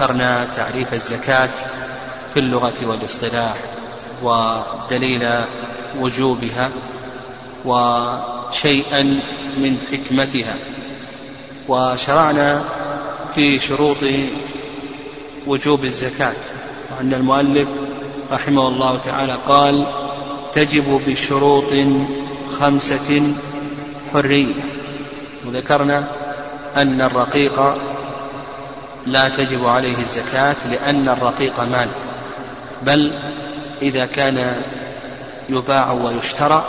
وذكرنا تعريف الزكاة في اللغة والاصطلاح ودليل وجوبها وشيئا من حكمتها. وشرعنا في شروط وجوب الزكاة وأن المؤلف رحمه الله تعالى قال تجب بشروط خمسة حرية. وذكرنا أن الرقيق لا تجب عليه الزكاة لأن الرقيق مال بل إذا كان يباع ويشترى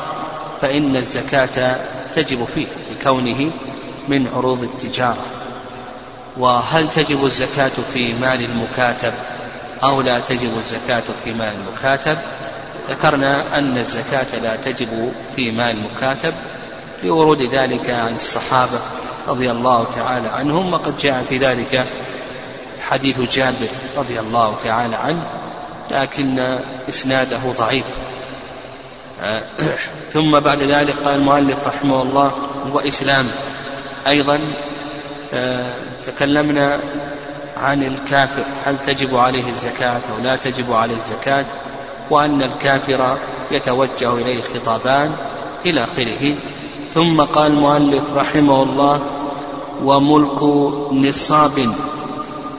فإن الزكاة تجب فيه لكونه من عروض التجارة. وهل تجب الزكاة في مال المكاتب أو لا تجب الزكاة في مال المكاتب؟ ذكرنا أن الزكاة لا تجب في مال المكاتب لورود ذلك عن الصحابة رضي الله تعالى عنهم وقد جاء في ذلك حديث جابر رضي الله تعالى عنه لكن إسناده ضعيف. ثم بعد ذلك قال المؤلف رحمه الله وإسلام أيضا تكلمنا عن الكافر هل تجب عليه الزكاة أو لا تجب عليه الزكاة وأن الكافر يتوجه إليه خطابان إلى آخره. ثم قال المؤلف رحمه الله وملك نصاب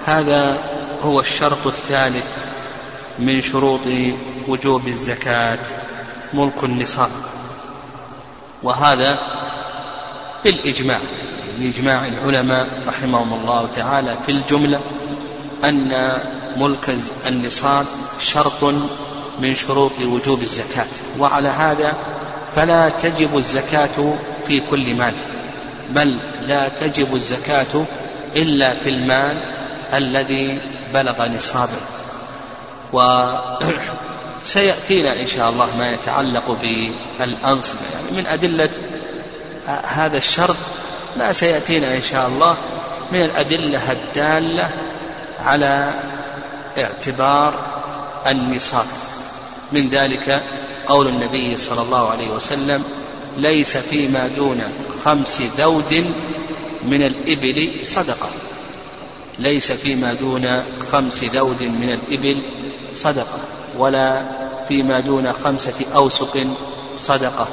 هذا هو الشرط الثالث من شروط وجوب الزكاة ملك النصاب. وهذا بالإجماع بإجماع العلماء رحمهم الله تعالى في الجملة أن ملك النصاب شرط من شروط وجوب الزكاة. وعلى هذا فلا تجب الزكاة في كل مال بل لا تجب الزكاة إلا في المال الذي بلغ نصابه. وسيأتينا إن شاء الله ما يتعلق بالأنصبة. يعني من أدلة هذا الشرط ما سيأتينا إن شاء الله من الأدلة الدالة على اعتبار النصاب. من ذلك قول النبي صلى الله عليه وسلم ليس فيما دون خمس ذود من الإبل صدقة. ليس فيما دون خمس ذود من الإبل صدقة ولا فيما دون خمسة أوسق صدقة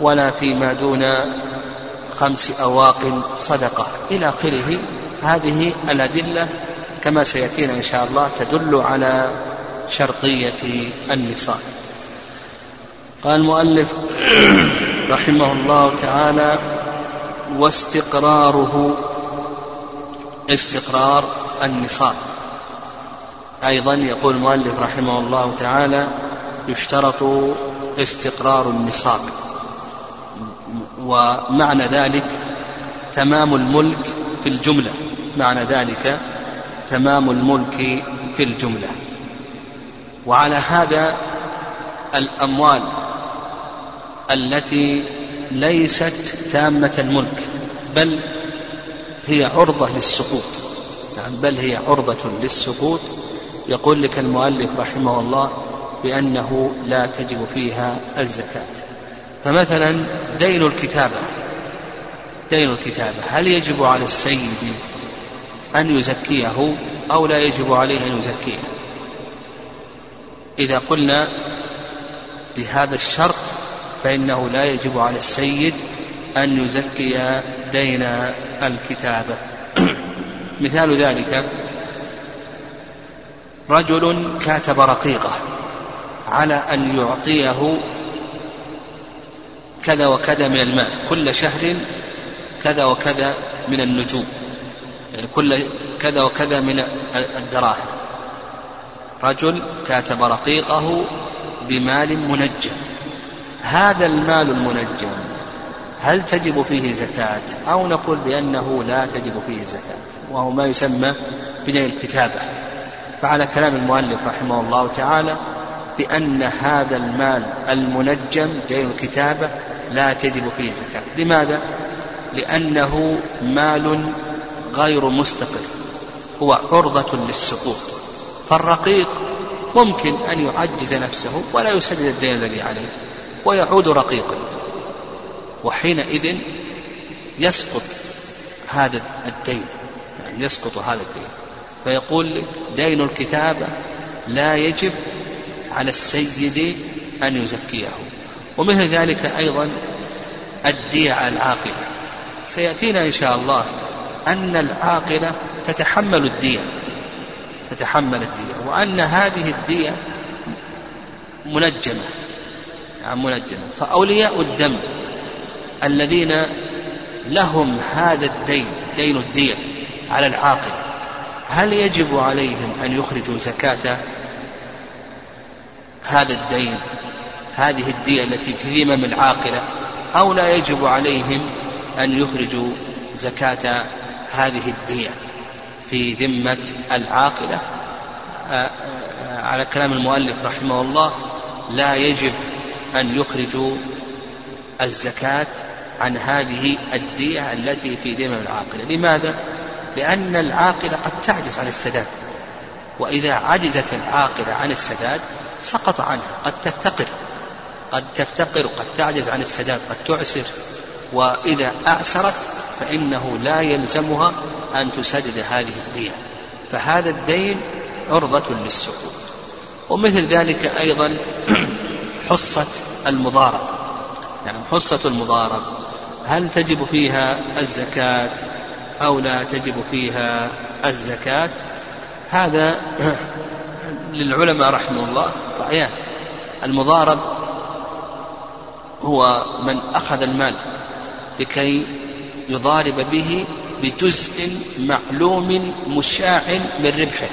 ولا فيما دون خمس أواق صدقة. إلى آخره هذه الأدلة كما سيأتينا إن شاء الله تدل على شرطية النصاب. قال المؤلف رحمه الله تعالى واستقراره استقرار النصاب. أيضا يقول المؤلف رحمه الله تعالى يشترط استقرار النصاب. ومعنى ذلك تمام الملك في الجملة. معنى ذلك تمام الملك في الجملة. وعلى هذا الأموال التي ليست تامة الملك بل هي عرضة للسقوط. يعني بل هي عرضة للسقوط. يقول لك المؤلف رحمه الله بأنه لا تجب فيها الزكاة. فمثلا دين الكتابة. دين الكتابة. هل يجب على السيد أن يزكيه أو لا يجب عليه أن يزكيه؟ إذا قلنا بهذا الشرط فإنه لا يجب على السيد أن يزكي دين الكتابة. مثال ذلك رجل كاتب رقيقة على أن يعطيه كذا وكذا من المال كل شهر كذا وكذا من النجوم يعني كل كذا وكذا من الدراهم. رجل كاتب رقيقه بمال منجم. هذا المال المنجم هل تجب فيه زكاة؟ أو نقول بأنه لا تجب فيه زكاة وهو ما يسمى بدين الكتابة. فعلى كلام المؤلف رحمه الله تعالى بأن هذا المال المنجم دين الكتابة لا تجب فيه زكاة. لماذا؟ لأنه مال غير مستقر هو عرضة للسقوط. فالرقيق ممكن أن يعجز نفسه ولا يسدد الدين الذي عليه ويعود رقيقا. وحينئذ يسقط هذا الدين يعني يسقط هذا الدين. فيقول دين الكتابة لا يجب على السيد أن يزكيه. ومثل ذلك أيضا الدية العاقلة. سيأتينا إن شاء الله أن العاقلة تتحمل الدية تتحمل الدية وأن هذه الدية منجمة يعني منجمة. فأولياء الدم الذين لهم هذا الدين دين الدية على العاقل. هل يجب عليهم أن يخرجوا زكاة هذا الدين هذه الدية التي في ذمم العاقلة أو لا يجب عليهم أن يخرجوا زكاة هذه الدية في ذمة العاقلة؟ على كلام المؤلف رحمه الله لا يجب أن يخرجوا الزكاة عن هذه الدية التي في ذمم العاقلة. لماذا؟ لأن العاقلة قد تعجز عن السداد. وإذا عجزت العاقلة عن السداد سقط عنها. قد تفتقر. قد تفتقر وقد تعجز عن السداد قد تعسر. وإذا أعسرت فإنه لا يلزمها أن تسدد هذه الدية. فهذا الدين عرضة للسقوط. ومثل ذلك أيضا حصة المضارب يعني حصة المضارب هل تجب فيها الزكاة أو لا تجب فيها الزكاة؟ هذا للعلماء رحمه الله رأيان. المضارب هو من أخذ المال لكي يضارب به بجزء معلوم مشاع من ربحه.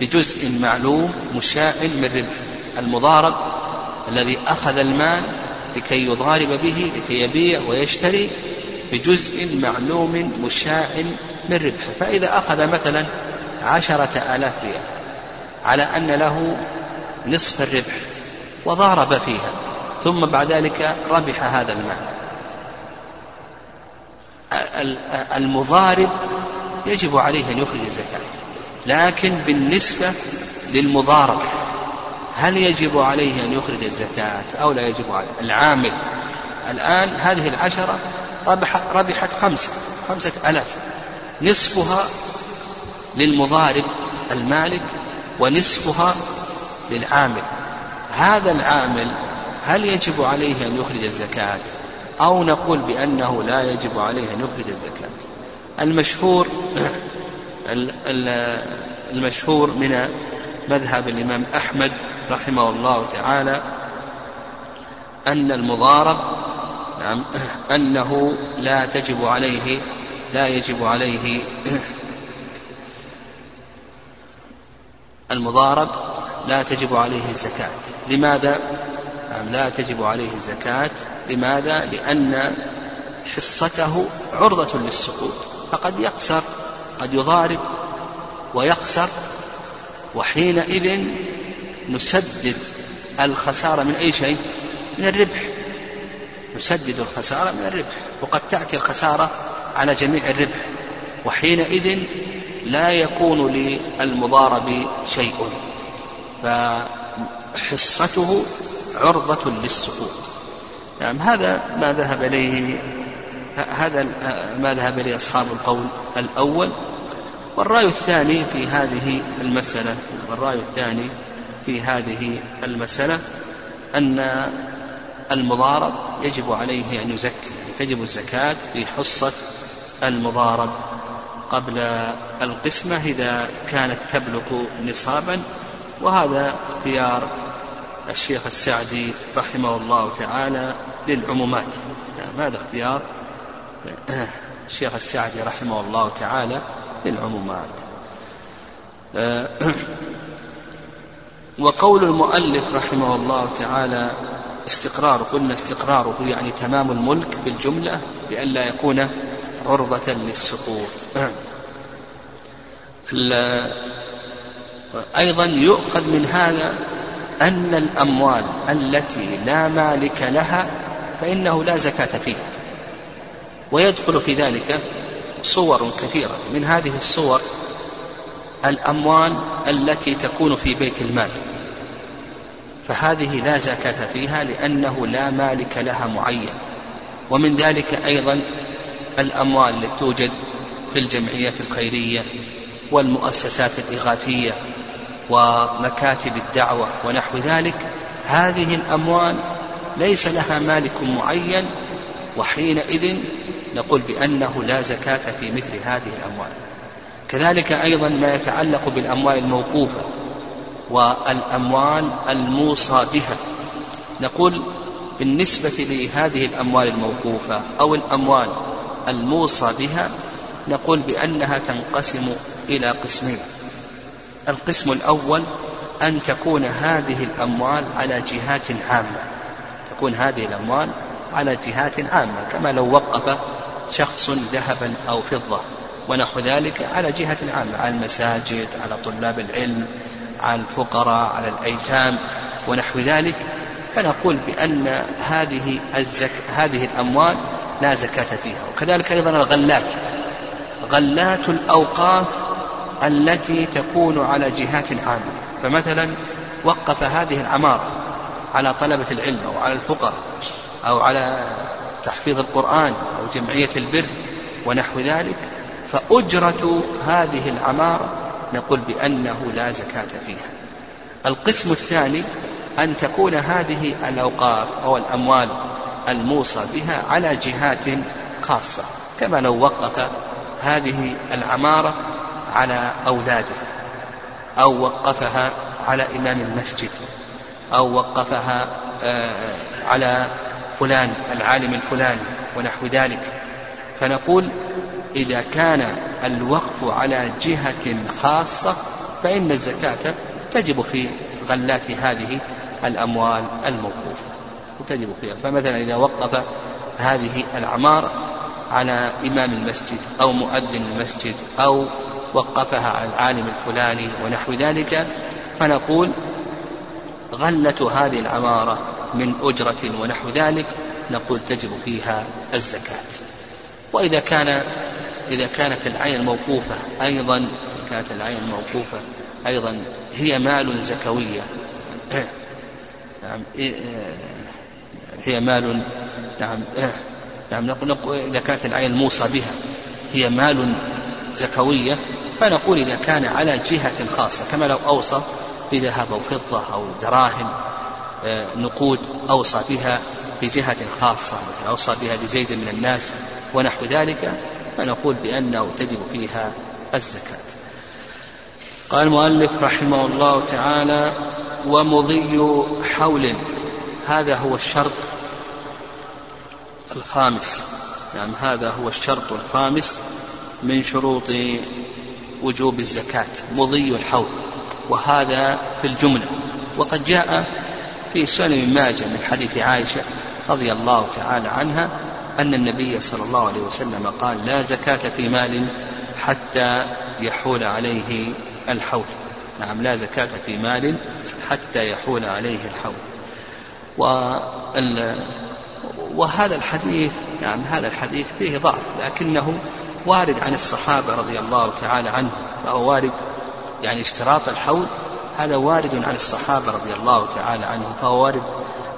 بجزء معلوم مشاع من ربحه. المضارب الذي أخذ المال لكي يضارب به لكي يبيع ويشتري بجزء معلوم مشاع من ربحه. فإذا أخذ مثلا عشرة آلاف ريال على أن له نصف الربح وضارب فيها ثم بعد ذلك ربح هذا المال. المضارب يجب عليه أن يخرج الزكاة لكن بالنسبة للمضارب هل يجب عليه أن يخرج الزكاة أو لا يجب عليه؟ العامل. الآن هذه العشرة ربح ربحت خمسة خمسة ألاف. نصفها للمضارب المالك ونصفها للعامل. هذا العامل هل يجب عليه أن يخرج الزكاة أو نقول بأنه لا يجب عليه أن يخرج الزكاة؟ المشهور المشهور من مذهب الإمام أحمد رحمه الله تعالى أن المضارب نعم أنه لا تجب عليه لا يجب عليه المضارب لا تجب عليه الزكاة لماذا؟ نعم لا تجب عليه الزكاة لماذا؟ لأن حصته عرضة للسقوط فقد يقصر قد يضارب ويقصر وحينئذ نسدد الخسارة من أي شيء؟ من الربح. نسدد الخسارة من الربح. وقد تأتي الخسارة على جميع الربح. وحينئذ لا يكون للمضارب شيء. فحصته عرضة للسقوط. نعم هذا ما ذهب إليه هذا ما ذهب إليه أصحاب القول الأول. والرأي الثاني في هذه المسألة والرأي الثاني في هذه المسألة أن المضارب يجب عليه أن يزكي تجب الزكاة في حصة المضارب قبل القسمة إذا كانت تبلغ نصابا وهذا اختيار الشيخ السعدي رحمه الله تعالى للعمومات. هذا اختيار؟ الشيخ السعدي رحمه الله تعالى للعمومات وقول المؤلف رحمه الله تعالى استقرار قلنا استقراره يعني تمام الملك بالجملة بألا يكون عرضة للسقوط. أيضا يؤخذ من هذا أن الأموال التي لا مالك لها فإنه لا زكاة فيها ويدخل في ذلك صور كثيرة. من هذه الصور الأموال التي تكون في بيت المال. فهذه لا زكاة فيها لأنه لا مالك لها معين. ومن ذلك أيضا الأموال التي توجد في الجمعيات الخيرية والمؤسسات الإغاثية ومكاتب الدعوة ونحو ذلك. هذه الأموال ليس لها مالك معين وحينئذ نقول بأنه لا زكاة في مثل هذه الأموال. كذلك أيضا ما يتعلق بالأموال الموقوفة والأموال الموصى بها نقول بالنسبة لهذه الأموال الموقوفة أو الأموال الموصى بها نقول بأنها تنقسم إلى قسمين. القسم الأول أن تكون هذه الأموال على جهات عامة. تكون هذه الأموال على جهات عامة كما لو وقف شخص ذهبا أو فضة. ونحو ذلك على جهة عامة على المساجد على طلاب العلم على الفقراء على الأيتام. ونحو ذلك فنقول بأن هذه الزك... هذه الأموال لا زكاة فيها. وكذلك أيضا الغلات. غلات الأوقاف التي تكون على جهات عامة. فمثلا وقف هذه العمارة على طلبة العلم أو على الفقراء أو على تحفيظ القرآن أو جمعية البر ونحو ذلك فأجرة هذه العمارة نقول بأنه لا زكاة فيها. القسم الثاني أن تكون هذه الأوقاف أو الأموال الموصى بها على جهات خاصة كما لو وقف هذه العمارة على أولاده أو وقفها على إمام المسجد أو وقفها آه، على فلان العالم الفلاني ونحو ذلك. فنقول إذا كان الوقف على جهة خاصة فإن الزكاة تجب في غلات هذه الأموال الموقوفة. تجب فيها. فمثلا إذا وقف هذه العمارة على إمام المسجد أو مؤذن المسجد أو وقفها على العالم الفلاني ونحو ذلك فنقول غلة هذه العمارة من أجرة ونحو ذلك نقول تجب فيها الزكاة. وإذا كان إذا كانت العين الموقوفة أيضا كانت العين الموقوفة أيضا هي مال زكوية. نعم هي مال نعم نعم نقول إذا كانت العين الموصى بها هي مال زكوية فنقول إذا كان على جهة خاصة كما لو أوصى بذهب أو فضة أو دراهم نقود أوصى بها بجهة خاصة مثل أوصى بها لزيد من الناس ونحو ذلك فنقول بأنه تجب فيها الزكاة. قال المؤلف رحمه الله تعالى ومضي حول هذا هو الشرط الخامس. نعم هذا هو الشرط الخامس من شروط وجوب الزكاة مضي الحول وهذا في الجملة. وقد جاء في سنن ماجه من حديث عائشة رضي الله تعالى عنها أن النبي صلى الله عليه وسلم قال لا زكاة في مال حتى يحول عليه الحول. نعم لا زكاة في مال حتى يحول عليه الحول. وهذا الحديث نعم هذا الحديث فيه ضعف لكنه وارد عن الصحابة رضي الله تعالى عنهم فهو وارد يعني اشتراط الحول هذا وارد عن الصحابة رضي الله تعالى عنهم فهو وارد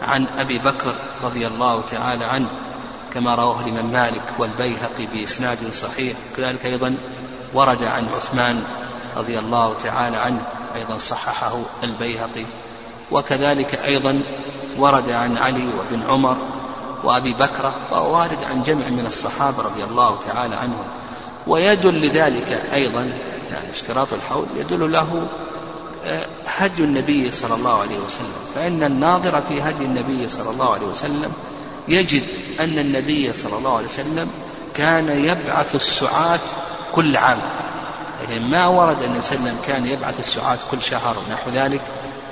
عن أبي بكر رضي الله تعالى عنه كما رواه الإمام مالك والبيهقي بإسناد صحيح. كذلك أيضا ورد عن عثمان رضي الله تعالى عنه أيضا صححه البيهقي. وكذلك أيضا ورد عن علي وابن عمر وأبي بكرة وارد عن جمع من الصحابة رضي الله تعالى عنهم. ويدل لذلك أيضا يعني اشتراط الحول يدل له هدي النبي صلى الله عليه وسلم. فإن الناظر في هدي النبي صلى الله عليه وسلم يجد أن النبي صلى الله عليه وسلم كان يبعث السعاة كل عام. يعني ما ورد أن وسلم كان يبعث السعاة كل شهر ونحو ذلك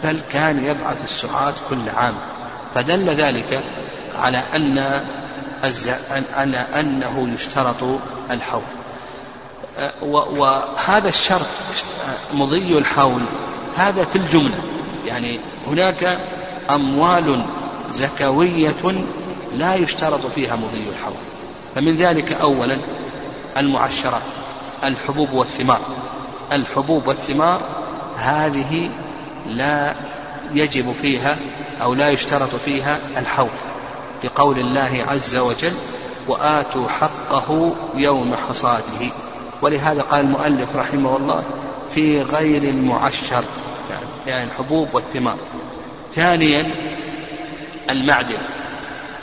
بل كان يبعث السعاة كل عام. فدل ذلك على أن على أنه يشترط الحول. وهذا الشرط مضي الحول. هذا في الجملة. يعني هناك أموال زكوية لا يشترط فيها مضي الحول. فمن ذلك أولا المعشرات الحبوب والثمار. الحبوب والثمار هذه لا يجب فيها أو لا يشترط فيها الحول. لقول الله عز وجل وآتوا حقه يوم حصاده ولهذا قال المؤلف رحمه الله في غير المعشر يعني الحبوب والثمار. ثانيا المعدن.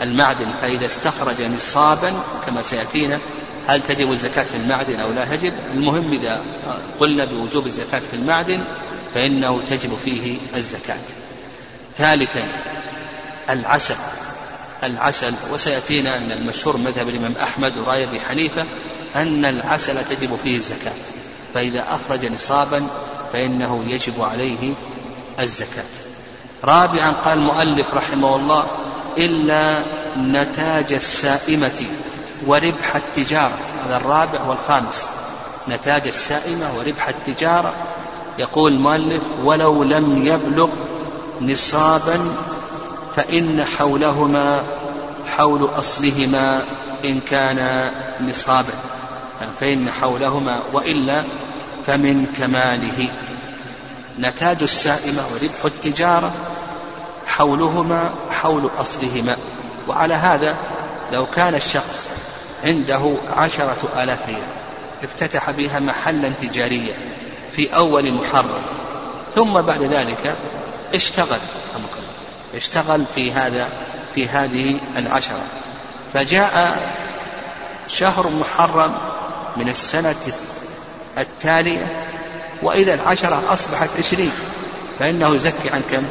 المعدن فإذا استخرج نصابا كما سيأتينا هل تجب الزكاة في المعدن أو لا تجب المهم إذا قلنا بوجوب الزكاة في المعدن فإنه تجب فيه الزكاة. ثالثا العسل. العسل وسيأتينا أن المشهور مذهب الإمام أحمد ورأي أبي حنيفة أن العسل تجب فيه الزكاة. فإذا أخرج نصابا فإنه يجب عليه الزكاة. رابعا قال المؤلف رحمه الله إلا نتاج السائمة وربح التجارة. هذا الرابع والخامس. نتاج السائمة وربح التجارة. يقول المؤلف ولو لم يبلغ نصابا فإن حولهما حول أصلهما إن كان نصابا. فإن حولهما وإلا فمن كماله. نتاج السائمة وربح التجارة حولهما حول أصلهما. وعلى هذا لو كان الشخص عنده عشرة آلاف ريال افتتح بها محلا تجاريا في أول محرم ثم بعد ذلك اشتغل اشتغل في هذا في هذه العشرة. فجاء شهر محرم من السنة التالية وإذا العشرة أصبحت عشرين فإنه يزكي عن كم؟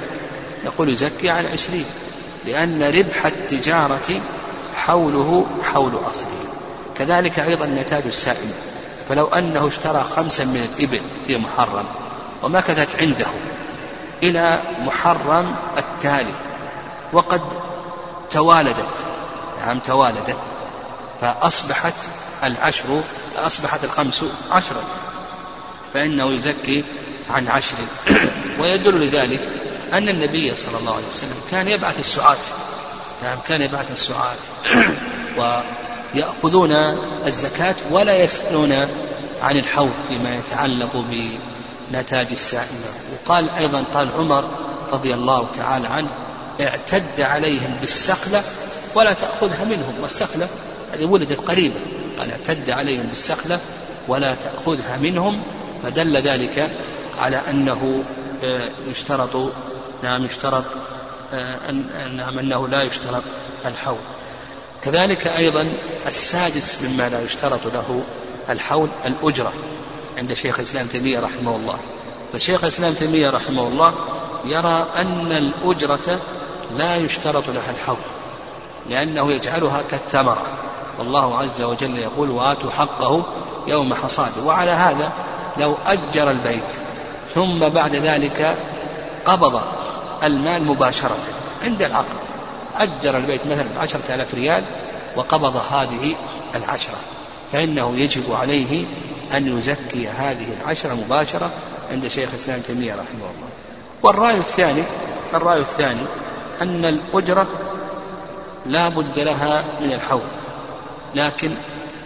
يقول يزكي عن عشرين لأن ربح التجارة حوله حول أصله كذلك أيضا نتاج السائل فلو أنه اشترى خمسا من الإبل في محرم ومكثت عنده إلى محرم التالي وقد توالدت نعم توالدت فأصبحت العشر أصبحت الخمس عشرا فإنه يزكي عن عشر. ويدل لذلك أن النبي صلى الله عليه وسلم كان يبعث السعاة نعم كان يبعث السعاة ويأخذون الزكاة ولا يسألون عن الحول فيما يتعلق بنتاج السائمة. وقال أيضا قال عمر رضي الله تعالى عنه اعتد عليهم بالسخلة ولا تأخذها منهم. والسخلة هذه ولدت قريبا. قال اعتد عليهم بالسخلة ولا تأخذها منهم فدل ذلك على أنه آه، يشترط نعم يشترط آه، نعم أنه لا يشترط الحول. كذلك أيضا السادس مما لا يشترط له الحول الأجرة عند شيخ الإسلام تيمية رحمه الله. فشيخ الإسلام تيمية رحمه الله يرى أن الأجرة لا يشترط لها الحول لأنه يجعلها كالثمرة. والله عز وجل يقول وآتوا حقه يوم حصاده. وعلى هذا لو أجر البيت ثم بعد ذلك قبض المال مباشرة عند العقد. أجر البيت مثلا بعشرة آلاف ريال وقبض هذه العشرة فإنه يجب عليه أن يزكي هذه العشرة مباشرة عند شيخ الإسلام تيمية رحمه الله. والرأي الثاني الرأي الثاني أن الأجرة لا بد لها من الحول لكن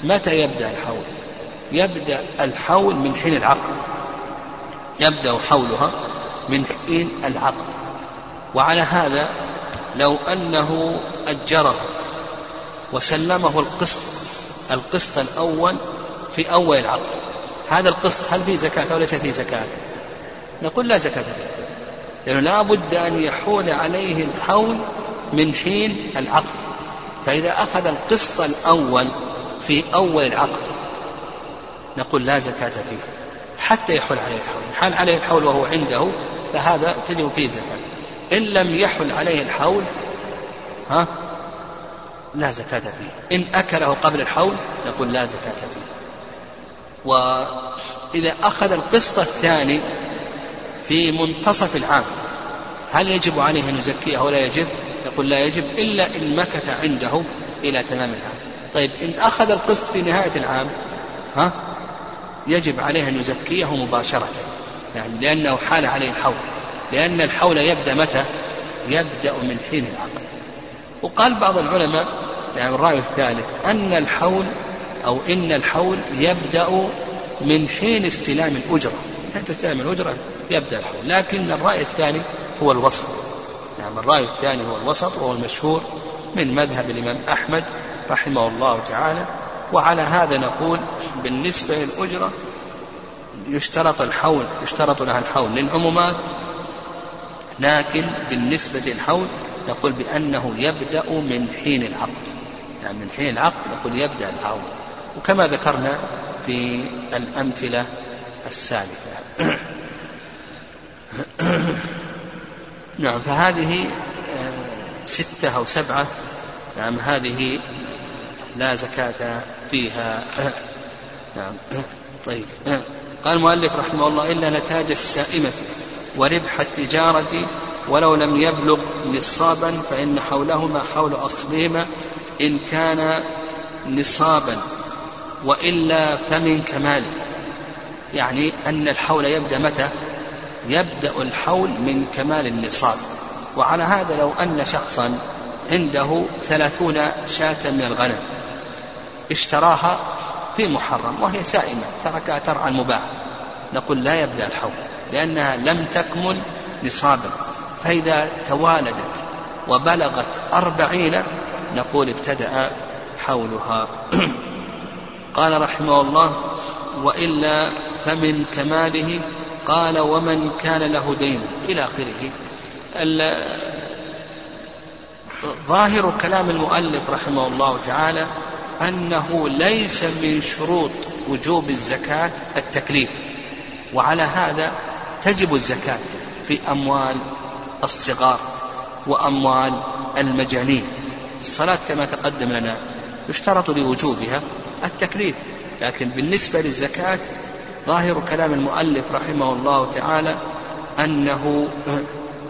متى يبدأ الحول؟ يبدأ الحول من حين العقد. يبدأ حولها من حين العقد. وعلى هذا لو أنه أجره وسلمه القسط القسط الأول في أول العقد. هذا القسط هل فيه زكاة أو ليس فيه زكاة؟ نقول لا زكاة فيه. لأنه لا بد أن يحول عليه الحول من حين العقد. فإذا أخذ القسط الأول في أول العقد نقول لا زكاة فيه حتى يحول عليه الحول. حال عليه الحول وهو عنده فهذا تجب فيه زكاة. إن لم يحل عليه الحول ها؟ لا زكاة فيه. إن أكله قبل الحول نقول لا زكاة فيه. وإذا أخذ القسط الثاني في منتصف العام هل يجب عليه أن يزكيه أو لا يجب؟ يقول لا يجب إلا إن مكث عنده إلى تمام العام. طيب إن أخذ القسط في نهاية العام ها؟ يجب عليه أن يزكيه مباشرة. يعني لأنه حال عليه الحول. لأن الحول يبدأ متى؟ يبدأ من حين العقد. وقال بعض العلماء يعني الرأي الثالث أن الحول أو إن الحول يبدأ من حين استلام الأجرة. حين تستلم الأجرة يبدأ الحول. لكن الرأي الثاني هو الوسط. نعم الرأي الثاني هو الوسط وهو المشهور من مذهب الإمام أحمد رحمه الله تعالى وعلى هذا نقول بالنسبة للأجرة يشترط الحول يشترط لها الحول للعمومات لكن بالنسبة للحول نقول بأنه يبدأ من حين العقد. يعني من حين العقد نقول يبدأ الحول. وكما ذكرنا في الأمثلة السالفة نعم فهذه آه، ستة أو سبعة. نعم هذه لا زكاة فيها. نعم. طيب. قال المؤلف رحمه الله إلا نتاج السائمة وربح التجارة ولو لم يبلغ نصابا فإن حولهما حول أصلهما إن كان نصابا وإلا فمن كماله. يعني أن الحول يبدأ متى؟ يبدأ الحول من كمال النصاب. وعلى هذا لو أن شخصا عنده ثلاثون شاة من الغنم اشتراها في محرم وهي سائمة تركها ترعى المباح. نقول لا يبدأ الحول لأنها لم تكمل نصابا. فإذا توالدت وبلغت أربعين نقول ابتدأ حولها. قال رحمه الله وإلا فمن كماله قال ومن كان له دين. إلى آخره. ظاهر كلام المؤلف رحمه الله تعالى أنه ليس من شروط وجوب الزكاة التكليف. وعلى هذا تجب الزكاة في أموال الصغار وأموال المجانين. الصلاة كما تقدم لنا يشترط لوجوبها التكليف. لكن بالنسبة للزكاة ظاهر كلام المؤلف رحمه الله تعالى أنه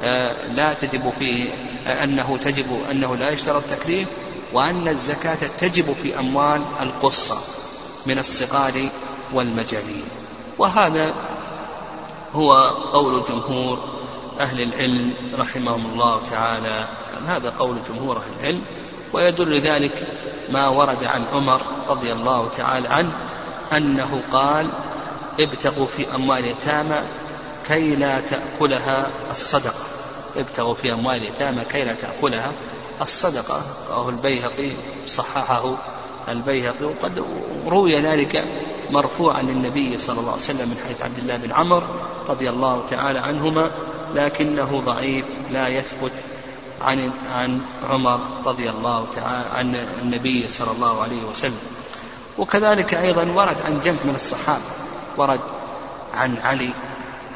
آه، لا تجب فيه آه، أنه تجب أنه لا يشترط تكليف وأن الزكاة تجب في أموال القصة من الصغار والمجانين. وهذا هو قول جمهور أهل العلم رحمهم الله تعالى. هذا قول جمهور أهل العلم. ويدل ذلك ما ورد عن عمر رضي الله تعالى عنه أنه قال ابتغوا في أموال اليتامى كي لا تأكلها الصدقة. ابتغوا في أموال اليتامى كي لا تأكلها الصدقة رواه البيهقي صححه البيهقي وقد روي ذلك مرفوعا للنبي صلى الله عليه وسلم من حديث عبد الله بن عمر رضي الله تعالى عنهما لكنه ضعيف لا يثبت عن عن عمر رضي الله تعالى عن النبي صلى الله عليه وسلم. وكذلك أيضا ورد عن جمع من الصحابة ورد عن علي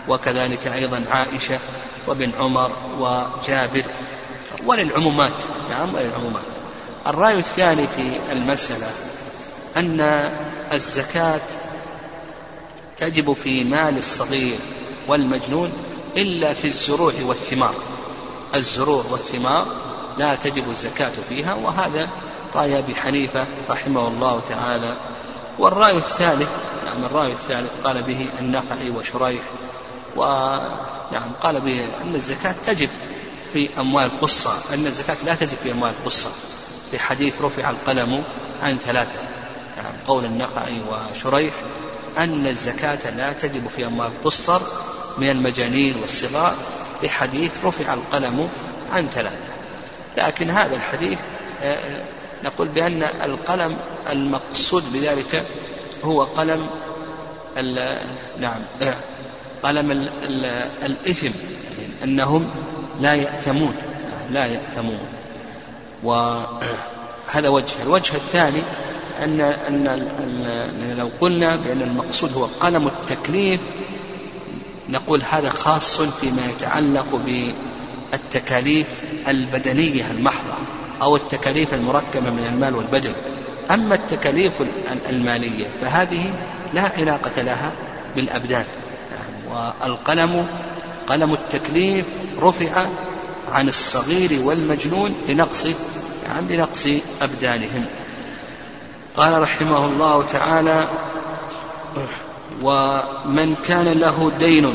وكذلك أيضا عائشة وابن عمر وجابر. وللعمومات نعم وللعمومات. الرأي الثاني في المسألة أن الزكاة تجب في مال الصغير والمجنون إلا في الزروع والثمار. الزروع والثمار لا تجب الزكاة فيها وهذا رأي أبي حنيفة رحمه الله تعالى. والرأي الثالث نعم الرأي الثالث قال به النخعي وشريح ونعم قال به أن الزكاة تجب في أموال قصة. أن الزكاة لا تجب في أموال قصة. في حديث رفع القلم عن ثلاثة. نعم قول النخعي وشريح أن الزكاة لا تجب في أموال قصر من المجانين والصغار. بحديث رفع القلم عن ثلاثة. لكن هذا الحديث آه، نقول بأن القلم المقصود بذلك هو قلم نعم آه، قلم الإثم. يعني أنهم لا يأثمون لا يأثمون وهذا وجه. الوجه الثاني أن أن لو قلنا بأن المقصود هو قلم التكليف نقول هذا خاص فيما يتعلق بالتكاليف البدنية المحضة أو التكاليف المركبة من المال والبدن. أما التكاليف المالية فهذه لا علاقة لها بالأبدان. والقلم قلم التكليف رفع عن الصغير والمجنون لنقص يعني لنقص أبدانهم. قال رحمه الله تعالى ومن كان له دين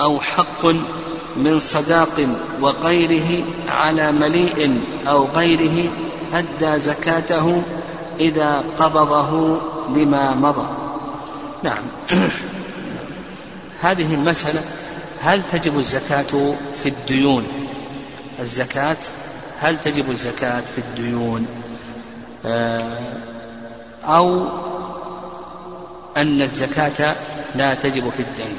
أو حق من صداق وغيره على مليء أو غيره أدى زكاته إذا قبضه لما مضى. نعم. هذه المسألة هل تجب الزكاة في الديون؟ الزكاة هل تجب الزكاة في الديون؟ آه أو أن الزكاة لا تجب في الدين.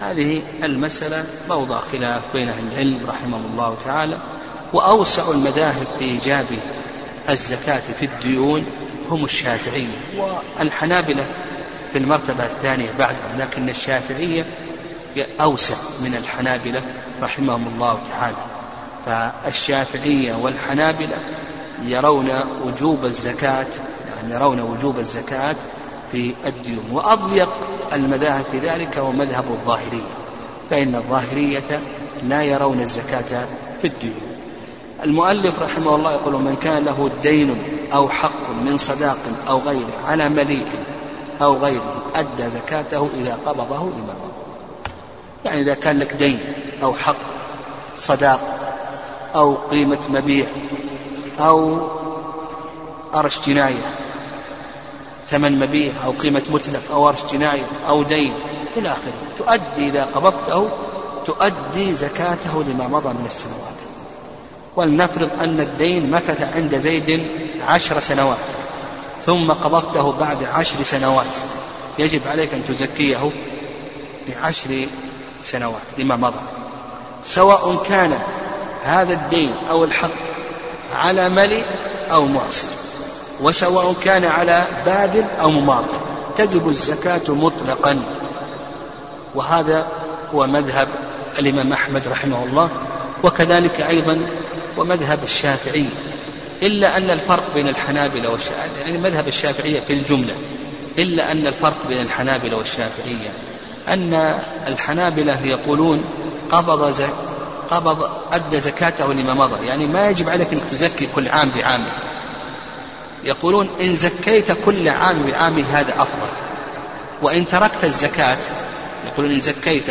هذه المسألة موضع خلاف بين أهل العلم رحمهم الله تعالى وأوسع المذاهب في إيجاب الزكاة في الديون هم الشافعية. والحنابلة في المرتبة الثانية بعدهم لكن الشافعية أوسع من الحنابلة رحمهم الله تعالى. فالشافعية والحنابلة يرون وجوب الزكاة يعني يرون وجوب الزكاة في الديون وأضيق المذاهب في ذلك هو مذهب الظاهرية فإن الظاهرية لا يرون الزكاة في الديون. المؤلف رحمه الله يقول من كان له دين أو حق من صداق أو غيره على مليء أو غيره أدى زكاته إذا قبضه لمن يعني إذا كان لك دين أو حق صداق أو قيمة مبيع أو أرش جناية ثمن مبيع أو قيمة متلف أو أرش جناية أو دين إلى آخره. تؤدي إذا قبضته تؤدي زكاته لما مضى من السنوات. ولنفرض أن الدين مكث عند زيد عشر سنوات. ثم قبضته بعد عشر سنوات. يجب عليك أن تزكيه بعشر سنوات لما مضى. سواء كان هذا الدين أو الحق على ملي أو معصر وسواء كان على بادل أو مماطل تجب الزكاة مطلقا. وهذا هو مذهب الإمام أحمد رحمه الله وكذلك أيضا ومذهب الشافعي. إلا أن الفرق بين الحنابلة والشافعية يعني مذهب الشافعية في الجملة إلا أن الفرق بين الحنابلة والشافعية أن الحنابلة يقولون قبض زك قبض أدى زكاته لما مضى يعني ما يجب عليك أنك تزكي كل عام بعامه. يقولون إن زكيت كل عام بعامه هذا أفضل وإن تركت الزكاة يقولون إن زكيت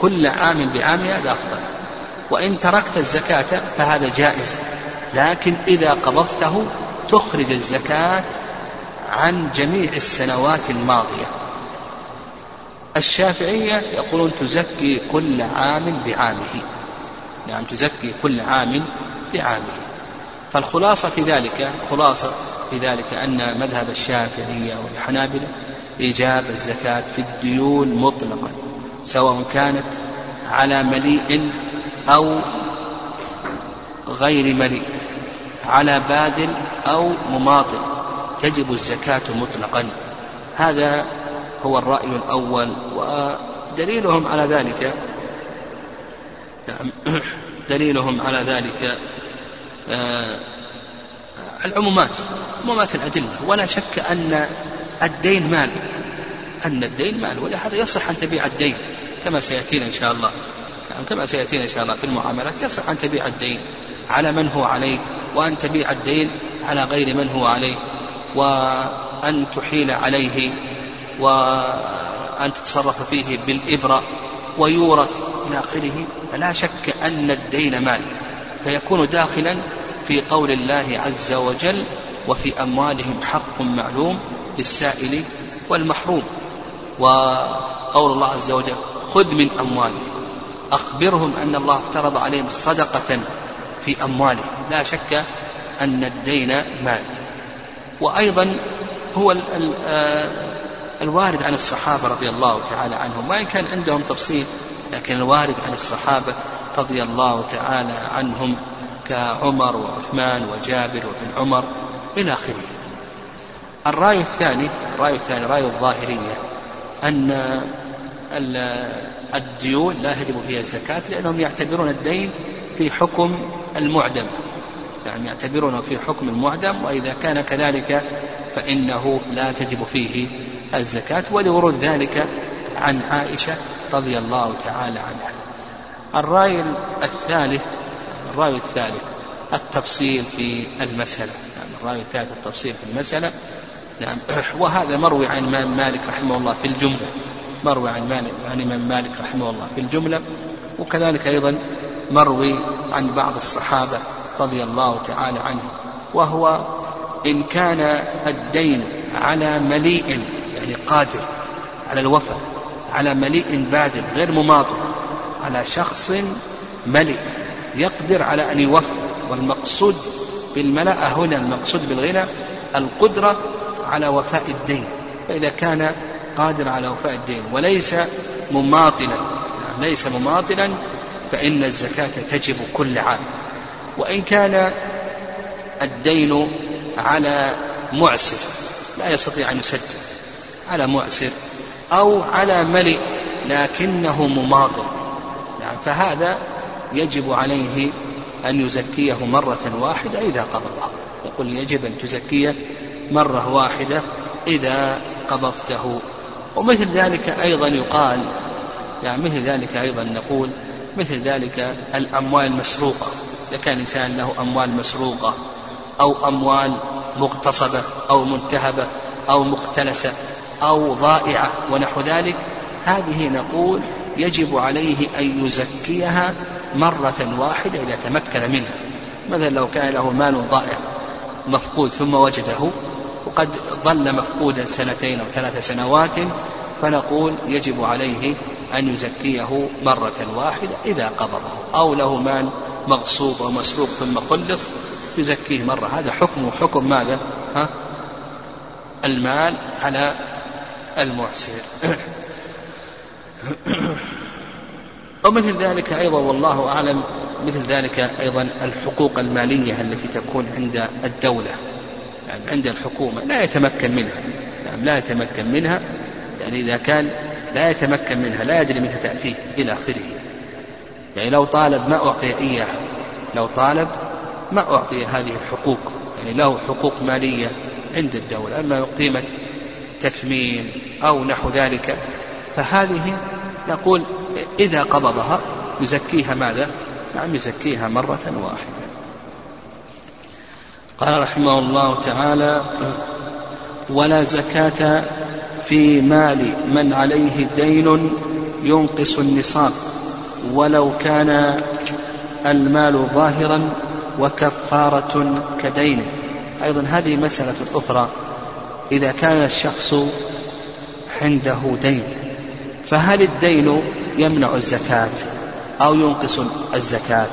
كل عام بعامه هذا أفضل وإن تركت الزكاة فهذا جائز. لكن إذا قبضته تخرج الزكاة عن جميع السنوات الماضية. الشافعية يقولون تزكي كل عام بعامه. نعم تزكي كل عام بعامه. فالخلاصة في ذلك خلاصة في ذلك أن مذهب الشافعية والحنابلة إيجاب الزكاة في الديون مطلقا سواء كانت على مليء أو غير مليء على بادل أو مماطل تجب الزكاة مطلقا. هذا هو الرأي الأول ودليلهم على ذلك نعم دليلهم على ذلك آه العمومات عمومات الأدلة. ولا شك أن الدين مال أن الدين مال ولهذا يصح أن تبيع الدين كما سيأتينا إن شاء الله. يعني كما سيأتينا إن شاء الله في المعاملات يصح أن تبيع الدين. على من هو عليه وأن تبيع الدين على غير من هو عليه وأن تحيل عليه وأن تتصرف فيه بالإبرة ويورث إلى آخره. فلا شك أن الدين مال فيكون داخلا في قول الله عز وجل وفي أموالهم حق معلوم للسائل والمحروم وقول الله عز وجل خذ من أموالهم أخبرهم أن الله افترض عليهم صدقة في أموالهم لا شك أن الدين مال. وأيضا هو آه، الوارد عن الصحابة رضي الله تعالى عنهم. وإن كان عندهم تفصيل لكن الوارد عن الصحابة رضي الله تعالى عنهم كعمر وعثمان وجابر وابن عمر إلى آخره. الرأي الثاني الرأي الثاني رأي الظاهرية أن الديون لا يجب فيها الزكاة لأنهم يعتبرون الدين في حكم المعدم. يعني يعتبرونه في حكم المعدم وإذا كان كذلك فإنه لا تجب فيه الزكاة ولورود ذلك عن عائشة رضي الله تعالى عنها. الرأي الثالث الرأي الثالث التفصيل في المسألة. يعني الرأي الثالث التفصيل في المسألة. نعم وهذا مروي عن الإمام مالك رحمه الله في الجملة. مروي عن مالك عن الإمام مالك رحمه الله في الجملة. وكذلك أيضا مروي عن بعض الصحابة رضي الله تعالى عنهم وهو إن كان الدين على مليء يعني قادر على الوفاء على مليء بادر غير مماطل على شخص ملئ يقدر على أن يوفر والمقصود بالملاءة هنا المقصود بالغنى القدرة على وفاء الدين. فإذا كان قادر على وفاء الدين وليس مماطلا ليس مماطلا فإن الزكاة تجب كل عام. وإن كان الدين على معسر لا يستطيع أن يسدد على معسر أو على ملئ لكنه مماطل يعني فهذا يجب عليه أن يزكيه مرة واحدة إذا قبضه يقول يجب أن تزكيه مرة واحدة إذا قبضته. ومثل ذلك أيضا يقال يعني مثل ذلك أيضا نقول مثل ذلك الأموال المسروقة إذا كان إنسان له أموال مسروقة أو أموال مغتصبة أو منتهبة أو مختلسة أو ضائعة ونحو ذلك هذه نقول يجب عليه أن يزكيها مرة واحدة إذا تمكن منها. مثلا لو كان له مال ضائع مفقود ثم وجده وقد ظل مفقودا سنتين أو ثلاث سنوات فنقول يجب عليه أن يزكيه مرة واحدة إذا قبضه أو له مال مغصوب أو مسروق ثم خلص يزكيه مرة. هذا حكمه حكم ماذا؟ ها؟ المال على المعسر. ومثل ذلك أيضا والله أعلم مثل ذلك أيضا الحقوق المالية التي تكون عند الدولة. يعني عند الحكومة لا يتمكن منها. يعني لا يتمكن منها يعني إذا كان لا يتمكن منها لا يدري متى تأتيه إلى آخره. يعني لو طالب ما أعطي إياه لو طالب ما أعطي هذه الحقوق. يعني له حقوق مالية عند الدولة أما قيمة تثمين أو نحو ذلك فهذه نقول إذا قبضها يزكيها ماذا؟ نعم يزكيها مرة واحدة. قال رحمه الله تعالى ولا زكاة في مال من عليه دين ينقص النصاب ولو كان المال ظاهرا وكفارة كدينه أيضا هذه مسألة أخرى إذا كان الشخص عنده دين فهل الدين يمنع الزكاة أو ينقص الزكاة؟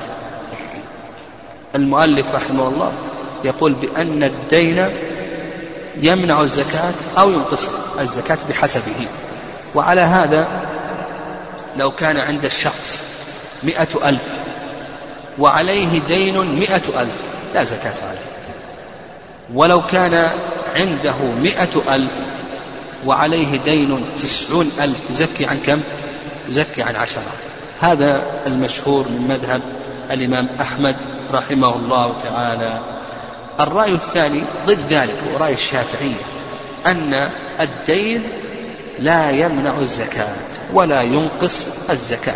المؤلف رحمه الله يقول بأن الدين يمنع الزكاة أو ينقص الزكاة بحسبه. وعلى هذا لو كان عند الشخص مئة ألف وعليه دين مئة ألف لا زكاة عليه. ولو كان عنده مئة ألف وعليه دين تسعون ألف يزكي عن كم؟ يزكي عن عشرة. هذا المشهور من مذهب الإمام أحمد رحمه الله تعالى. الرأي الثاني ضد ذلك هو رأي الشافعية أن الدين لا يمنع الزكاة ولا ينقص الزكاة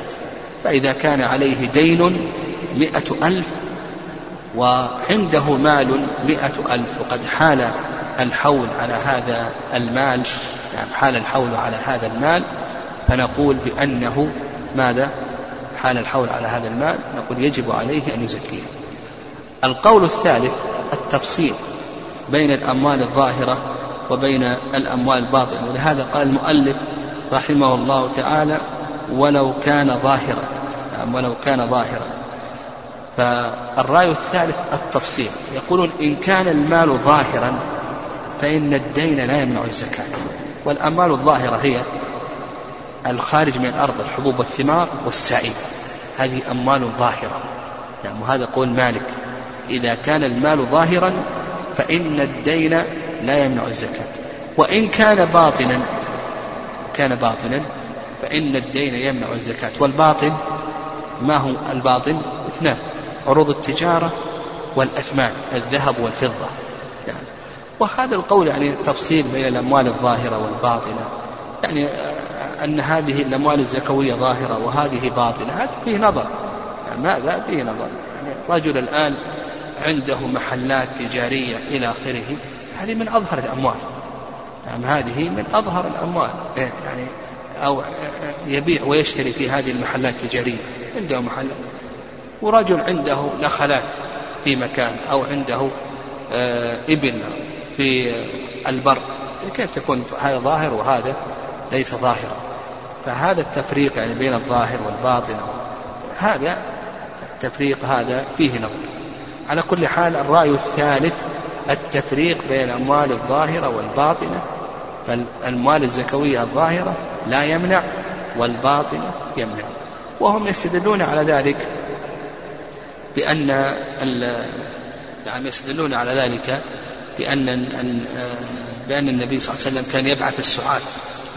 فإذا كان عليه دين مئة ألف وعنده مال مئة ألف وقد حال الحول على هذا المال يعني حال الحول على هذا المال فنقول بأنه ماذا؟ حال الحول على هذا المال نقول يجب عليه أن يزكيه. القول الثالث التفصيل بين الأموال الظاهرة وبين الأموال الباطنة. ولهذا قال المؤلف رحمه الله تعالى ولو كان ظاهرا. نعم ولو كان ظاهرا. فالرأي الثالث التفصيل. يقولون إن كان المال ظاهرا فإن الدين لا يمنع الزكاة. والأموال الظاهرة هي الخارج من الأرض الحبوب والثمار والسائل هذه أموال ظاهرة. يعني وهذا قول مالك. إذا كان المال ظاهرا فإن الدين لا يمنع الزكاة. وإن كان باطنا كان باطنا فإن الدين يمنع الزكاة. والباطن ما هو الباطن؟ اثنان عروض التجارة والأثمان الذهب والفضة. يعني وهذا القول يعني تفصيل بين الأموال الظاهرة والباطنة. يعني أن هذه الأموال الزكوية ظاهرة وهذه باطنة هذا فيه نظر. يعني ماذا؟ فيه نظر. يعني رجل الآن عنده محلات تجارية إلى آخره هذه من أظهر الأموال. يعني هذه من أظهر الأموال. إيه، يعني أو يبيع ويشتري في هذه المحلات التجارية. عنده محلات ورجل عنده نخلات في مكان أو عنده آه، إبل في البر. كيف تكون هذا ظاهر وهذا ليس ظاهرا؟ فهذا التفريق يعني بين الظاهر والباطن هذا التفريق هذا فيه نظر. على كل حال الرأي الثالث التفريق بين الأموال الظاهرة والباطنة. فالأموال الزكوية الظاهرة لا يمنع والباطنة يمنع. وهم يستدلون على ذلك بأن نعم يستدلون على ذلك بأن بأن النبي صلى الله عليه وسلم كان يبعث السعاة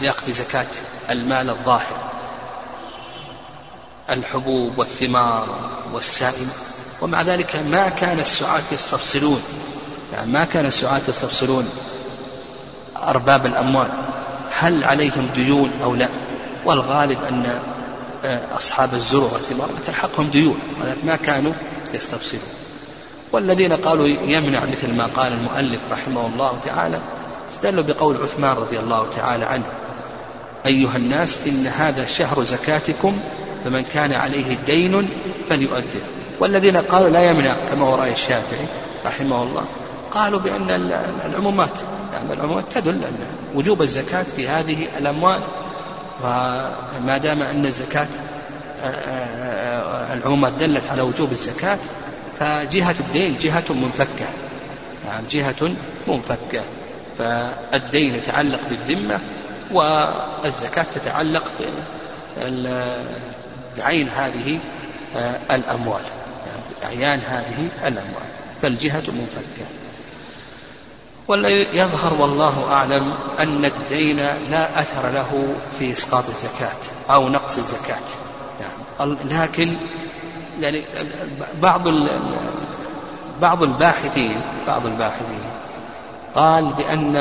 لأخذ زكاة المال الظاهر. الحبوب والثمار والسائل. ومع ذلك ما كان السعاة يستفصلون. يعني ما كان السعاة يستفصلون أرباب الأموال. هل عليهم ديون أو لا؟ والغالب أن آه، أصحاب الزروع والثمار تلحقهم ديون ما كانوا يستفصلون. والذين قالوا يمنع مثل ما قال المؤلف رحمه الله تعالى استدلوا بقول عثمان رضي الله تعالى عنه أيها الناس إن هذا شهر زكاتكم فمن كان عليه دين فليؤدي والذين قالوا لا يمنع كما هو رأي الشافعي رحمه الله قالوا بأن العمومات يعني العمومات تدل أن وجوب الزكاة في هذه الأموال. وما دام أن الزكاة آه، آه، العمومات دلت على وجوب الزكاة فجهة الدين جهة منفكة. يعني جهة منفكة. فالدين يتعلق بالذمة والزكاة تتعلق بعين هذه آه، الأموال. أعيان هذه الأموال فالجهة منفكة. والذي يظهر والله أعلم أن الدين لا أثر له في إسقاط الزكاة أو نقص الزكاة. يعني لكن يعني بعض بعض الباحثين بعض الباحثين قال بأن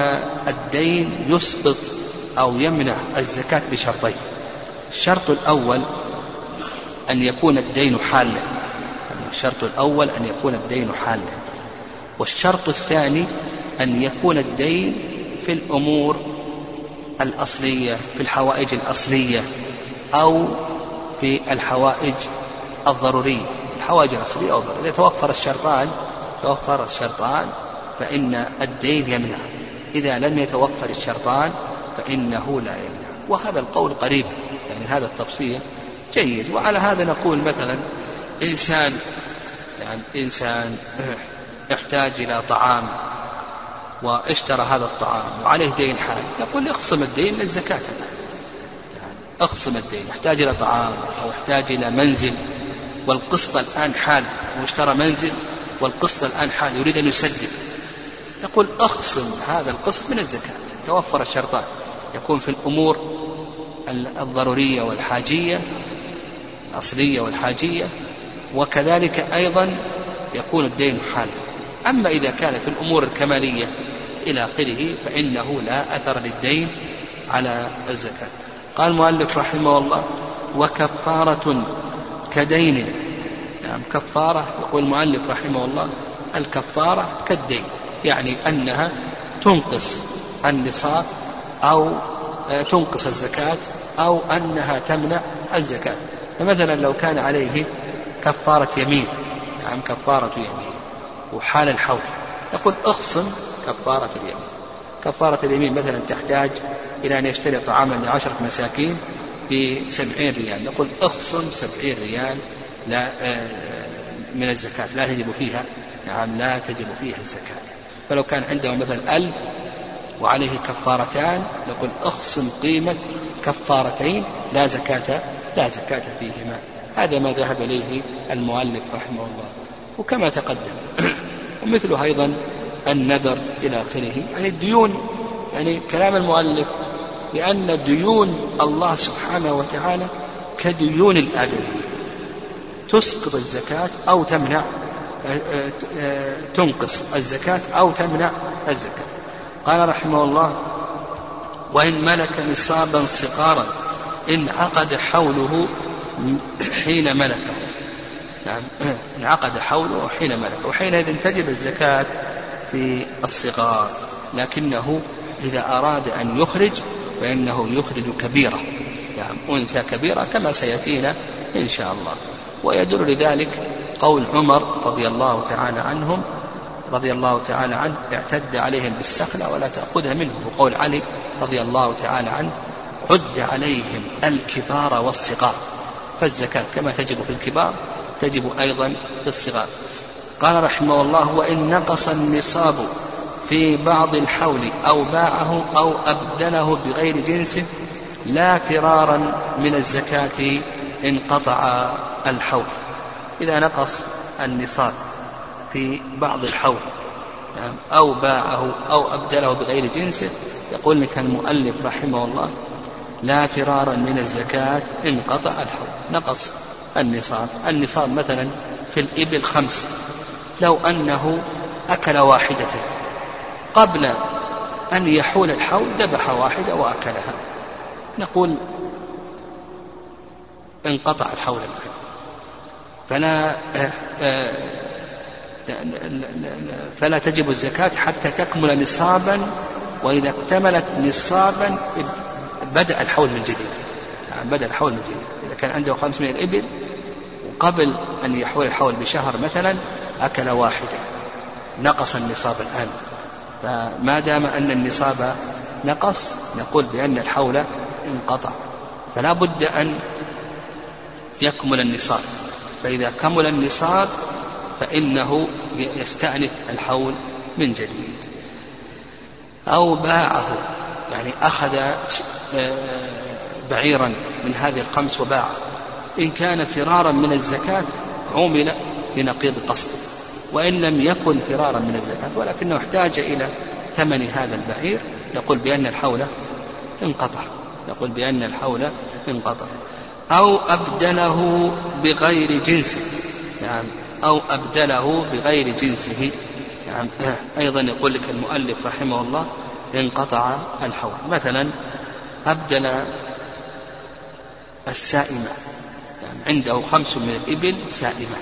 الدين يسقط أو يمنع الزكاة بشرطين. الشرط الأول أن يكون الدين حالا. الشرط الأول أن يكون الدين حالا والشرط الثاني أن يكون الدين في الأمور الأصلية في الحوائج الأصلية أو في الحوائج الضرورية الحوائج الأصلية أو الضرورية. إذا توفر الشرطان توفر الشرطان فإن الدين يمنع. إذا لم يتوفر الشرطان فإنه لا يمنع. وهذا القول قريب يعني هذا التفصيل جيد. وعلى هذا نقول مثلا إنسان يعني إنسان يحتاج إلى طعام واشترى هذا الطعام وعليه دين حال يقول اخصم الدين للزكاة. يعني اخصم الدين يحتاج إلى طعام أو يحتاج إلى منزل والقسط الآن حال واشترى منزل والقسط الآن حال يريد أن يسدد. يقول اخصم هذا القسط من الزكاة. توفر الشرطان يكون في الأمور الضرورية والحاجية الأصلية والحاجية وكذلك أيضا يكون الدين حالا أما إذا كان في الأمور الكمالية إلى آخره فإنه لا أثر للدين على الزكاة. قال المؤلف رحمه الله وكفارة كدين. نعم كفارة يقول المؤلف رحمه الله الكفارة كالدين يعني أنها تنقص النصاب أو آه، تنقص الزكاة أو أنها تمنع الزكاة. فمثلا لو كان عليه كفارة يمين. نعم كفارة يمين. وحال الحول. يقول اخصم كفارة اليمين. كفارة اليمين مثلا تحتاج إلى أن يشتري طعاما لعشرة مساكين بسبعين ريال. نقول اخصم سبعين ريال لا آه، من الزكاة. لا تجب فيها. نعم لا تجب فيها الزكاة. فلو كان عنده مثلا ألف وعليه كفارتان نقول اخصم قيمة كفارتين لا زكاة لا زكاة فيهما. هذا ما ذهب إليه المؤلف رحمه الله. وكما تقدم ومثله أيضا النذر إلى آخره يعني الديون يعني كلام المؤلف لأن ديون الله سبحانه وتعالى كديون الآدميين تسقط الزكاة أو تمنع تنقص الزكاة أو تمنع الزكاة. قال رحمه الله وإن ملك نصابا صغارا انعقد حوله حين ملكه نعم. انعقد حوله حين ملكه وحينئذ تجب الزكاة في الصغار. لكنه إذا أراد أن يخرج فإنه يخرج كبيرة. يعني أنثى كبيرة كما سيأتينا إن شاء الله. ويدل لذلك قول عمر رضي الله تعالى عنهم رضي الله تعالى عنه اعتد عليهم بالسخلة ولا تأخذها منه. وقول علي رضي الله تعالى عنه عد عليهم الكبار والصغار. فالزكاة كما تجب في الكبار تجب أيضا في الصغار. قال رحمه الله وإن نقص النصاب في بعض الحول أو باعه أو أبدله بغير جنسه لا فرارا من الزكاة انقطع الحول. إذا نقص النصاب في بعض الحول نعم أو باعه أو أبدله بغير جنسه يقول لك المؤلف رحمه الله لا فرارا من الزكاة انقطع الحول. نقص النصاب. النصاب مثلا في الإبل خمس. لو أنه أكل واحدة. قبل أن يحول الحول ذبح واحدة وأكلها. نقول انقطع الحول الآن. فلا فلا تجب الزكاة حتى تكمل نصابا وإذا اكتملت نصابا بدأ الحول من جديد. بدأ الحول من جديد إذا كان عنده خمس من الإبل وقبل أن يحول الحول بشهر مثلا أكل واحدة. نقص النصاب الآن. فما دام أن النصاب نقص نقول بأن الحول انقطع. فلا بد أن يكمل النصاب. فإذا كمل النصاب فإنه يستأنف الحول من جديد. أو باعه يعني أخذ آه، بعيرا من هذه الخمس وباعه إن كان فرارا من الزكاة عمل بنقيض قصده وإن لم يكن فرارا من الزكاة ولكنه احتاج إلى ثمن هذا البعير نقول بأن الحول انقطع نقول بأن الحول انقطع. أو أبدله بغير جنسه نعم أو أبدله بغير جنسه نعم. أيضا يقول لك المؤلف رحمه الله انقطع الحول. مثلا أبدل السائمة. يعني عنده خمس من الإبل سائمة.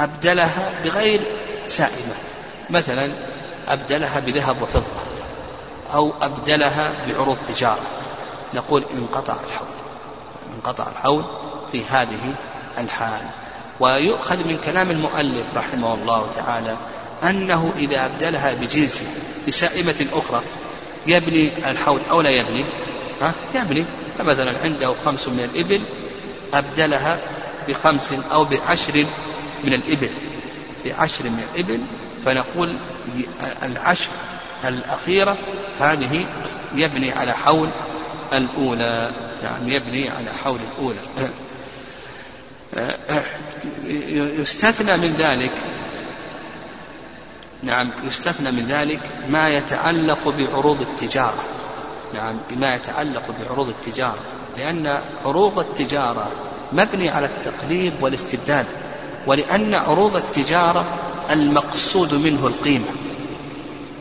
أبدلها بغير سائمة. مثلا أبدلها بذهب وفضة أو أبدلها بعروض تجارة. نقول انقطع الحول. انقطع الحول في هذه الحال. ويؤخذ من كلام المؤلف رحمه الله تعالى أنه إذا أبدلها بجنس بسائمة أخرى يبني الحول أو لا يبني؟ ها؟ يبني. فمثلا عنده خمس من الإبل أبدلها بخمس أو بعشر من الإبل. بعشر من الإبل فنقول العشر الأخيرة هذه يبني على حول الأولى. نعم يبني على حول الأولى. يستثنى من ذلك نعم يستثنى من ذلك ما يتعلق بعروض التجارة. نعم ما يتعلق بعروض التجارة لأن عروض التجارة مبني على التقليب والاستبدال ولأن عروض التجارة المقصود منه القيمة.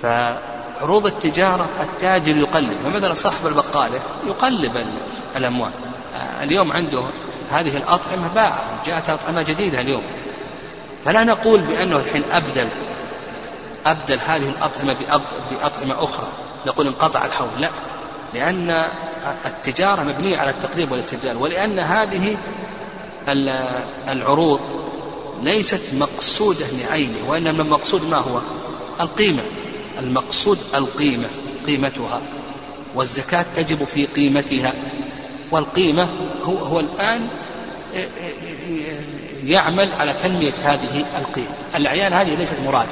فعروض التجارة التاجر يقلب فمثلا صاحب البقالة يقلب الأموال. اليوم عنده هذه الأطعمة باع جاءت أطعمة جديدة اليوم. فلا نقول بأنه الحين أبدل أبدل هذه الأطعمة بأطعمة أخرى. نقول انقطع الحول لا. لأن التجارة مبنية على التقريب والاستبدال ولأن هذه العروض ليست مقصودة لعينه وإنما المقصود ما هو؟ القيمة. المقصود القيمة قيمتها. والزكاة تجب في قيمتها. والقيمة هو, هو الآن يعمل على تنمية هذه القيمة. الأعيان هذه ليست مرادة.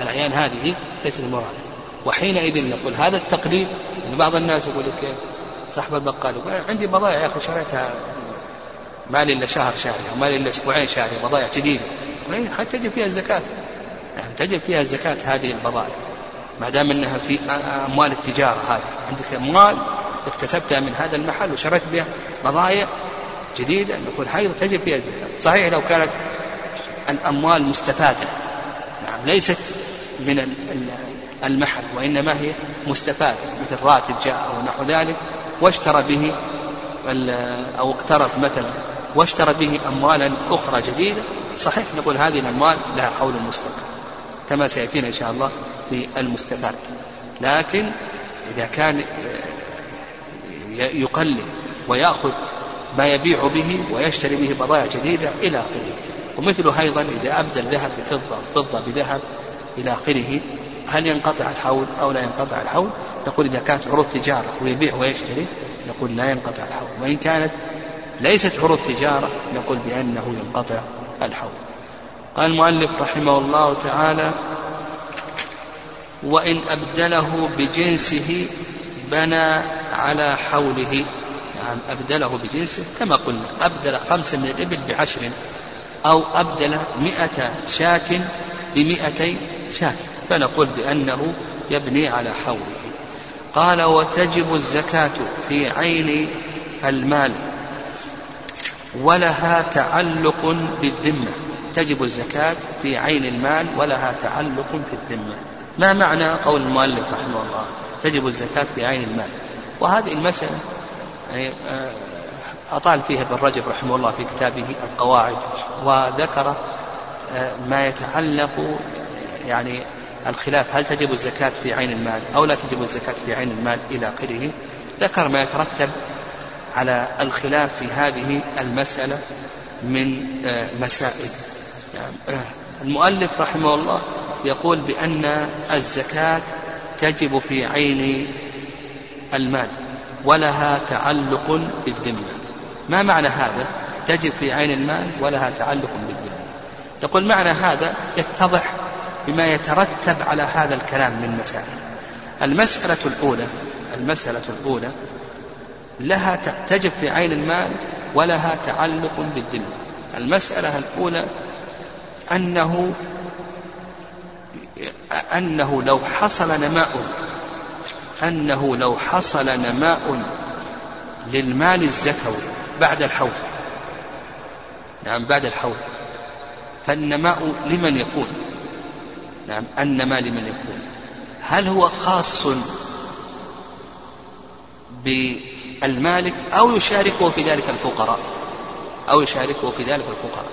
الأعيان هذه ليست مرادة. وحينئذ نقول هذا التقليد يعني بعض الناس يقول لك صاحب البقال يقول عندي بضائع يا أخي شريتها ما لي إلا شهر شهري أو ما لي إلا أسبوعين شهري بضائع جديدة. حتى تجب فيها الزكاة. يعني تجب فيها الزكاة هذه البضائع. ما دام إنها في أموال التجارة هذه. عندك أموال اكتسبتها من هذا المحل وشريت بها بضائع جديدة نقول هذه تجب فيها الزكاة. صحيح لو كانت الأموال مستفادة. نعم ليست من المحل وإنما هي مستفادة مثل راتب جاء أو نحو ذلك واشترى به أو اقترض مثلا واشترى به أموالا أخرى جديدة. صحيح نقول هذه الأموال لها حول مستقر كما سيأتينا إن شاء الله في المستفاد لكن إذا كان يقلل ويأخذ ما يبيع به ويشتري به بضائع جديدة إلى آخره. ومثله أيضا إذا أبدل ذهب بفضة فضة بذهب إلى آخره هل ينقطع الحول أو لا ينقطع الحول؟ نقول إذا كانت عروض تجارة ويبيع ويشتري نقول لا ينقطع الحول. وإن كانت ليست عروض تجارة نقول بأنه ينقطع الحول. قال المؤلف رحمه الله تعالى وإن أبدله بجنسه بنى على حوله. نعم أبدله بجنسه كما قلنا أبدل خمسة من الإبل بعشر. أو أبدل مئة شاة بمئتي شاة. فنقول بأنه يبني على حوله. قال وتجب الزكاة في عين المال ولها تعلق بالذمة. تجب الزكاة في عين المال ولها تعلق بالذمة. ما معنى قول المؤلف رحمه الله؟ تجب الزكاة في عين المال. وهذه المسألة يعني آه، أطال فيها ابن رجب رحمه الله في كتابه القواعد وذكر آه، ما يتعلق يعني الخلاف هل تجب الزكاة في عين المال أو لا تجب الزكاة في عين المال إلى آخره؟ ذكر ما يترتب على الخلاف في هذه المسألة من آه، مسائل. يعني المؤلف رحمه الله يقول بأن الزكاة تجب في عين المال ولها تعلق بالذمة. ما معنى هذا؟ تجب في عين المال ولها تعلق بالذمة يقول معنى هذا يتضح بما يترتب على هذا الكلام من مسائل. المسألة الأولى المسألة الأولى لها تجب في عين المال ولها تعلق بالذمة المسألة الأولى أنه أنه لو حصل نماء أنه لو حصل نماء للمال الزكوي بعد الحول. نعم بعد الحول. فالنماء لمن يكون. نعم النماء لمن يكون. هل هو خاص بالمالك أو يشاركه في ذلك الفقراء؟ أو يشاركه في ذلك الفقراء.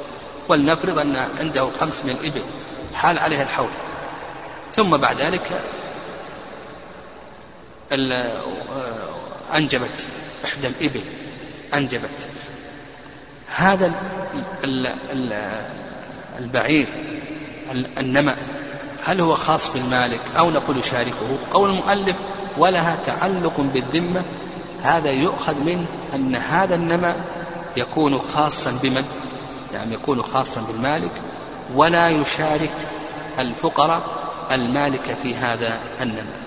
ولنفرض أن عنده خمس من الإبل حال عليها الحول. ثم بعد ذلك أنجبت إحدى الإبل. أنجبت. هذا البعير النمى هل هو خاص بالمالك أو نقول يشاركه قول المؤلف ولها تعلق بالذمة. هذا يؤخذ منه أن هذا النمى يكون خاصا بمن؟ يعني يكون خاصا بالمالك. ولا يشارك الفقراء المالك في هذا النمى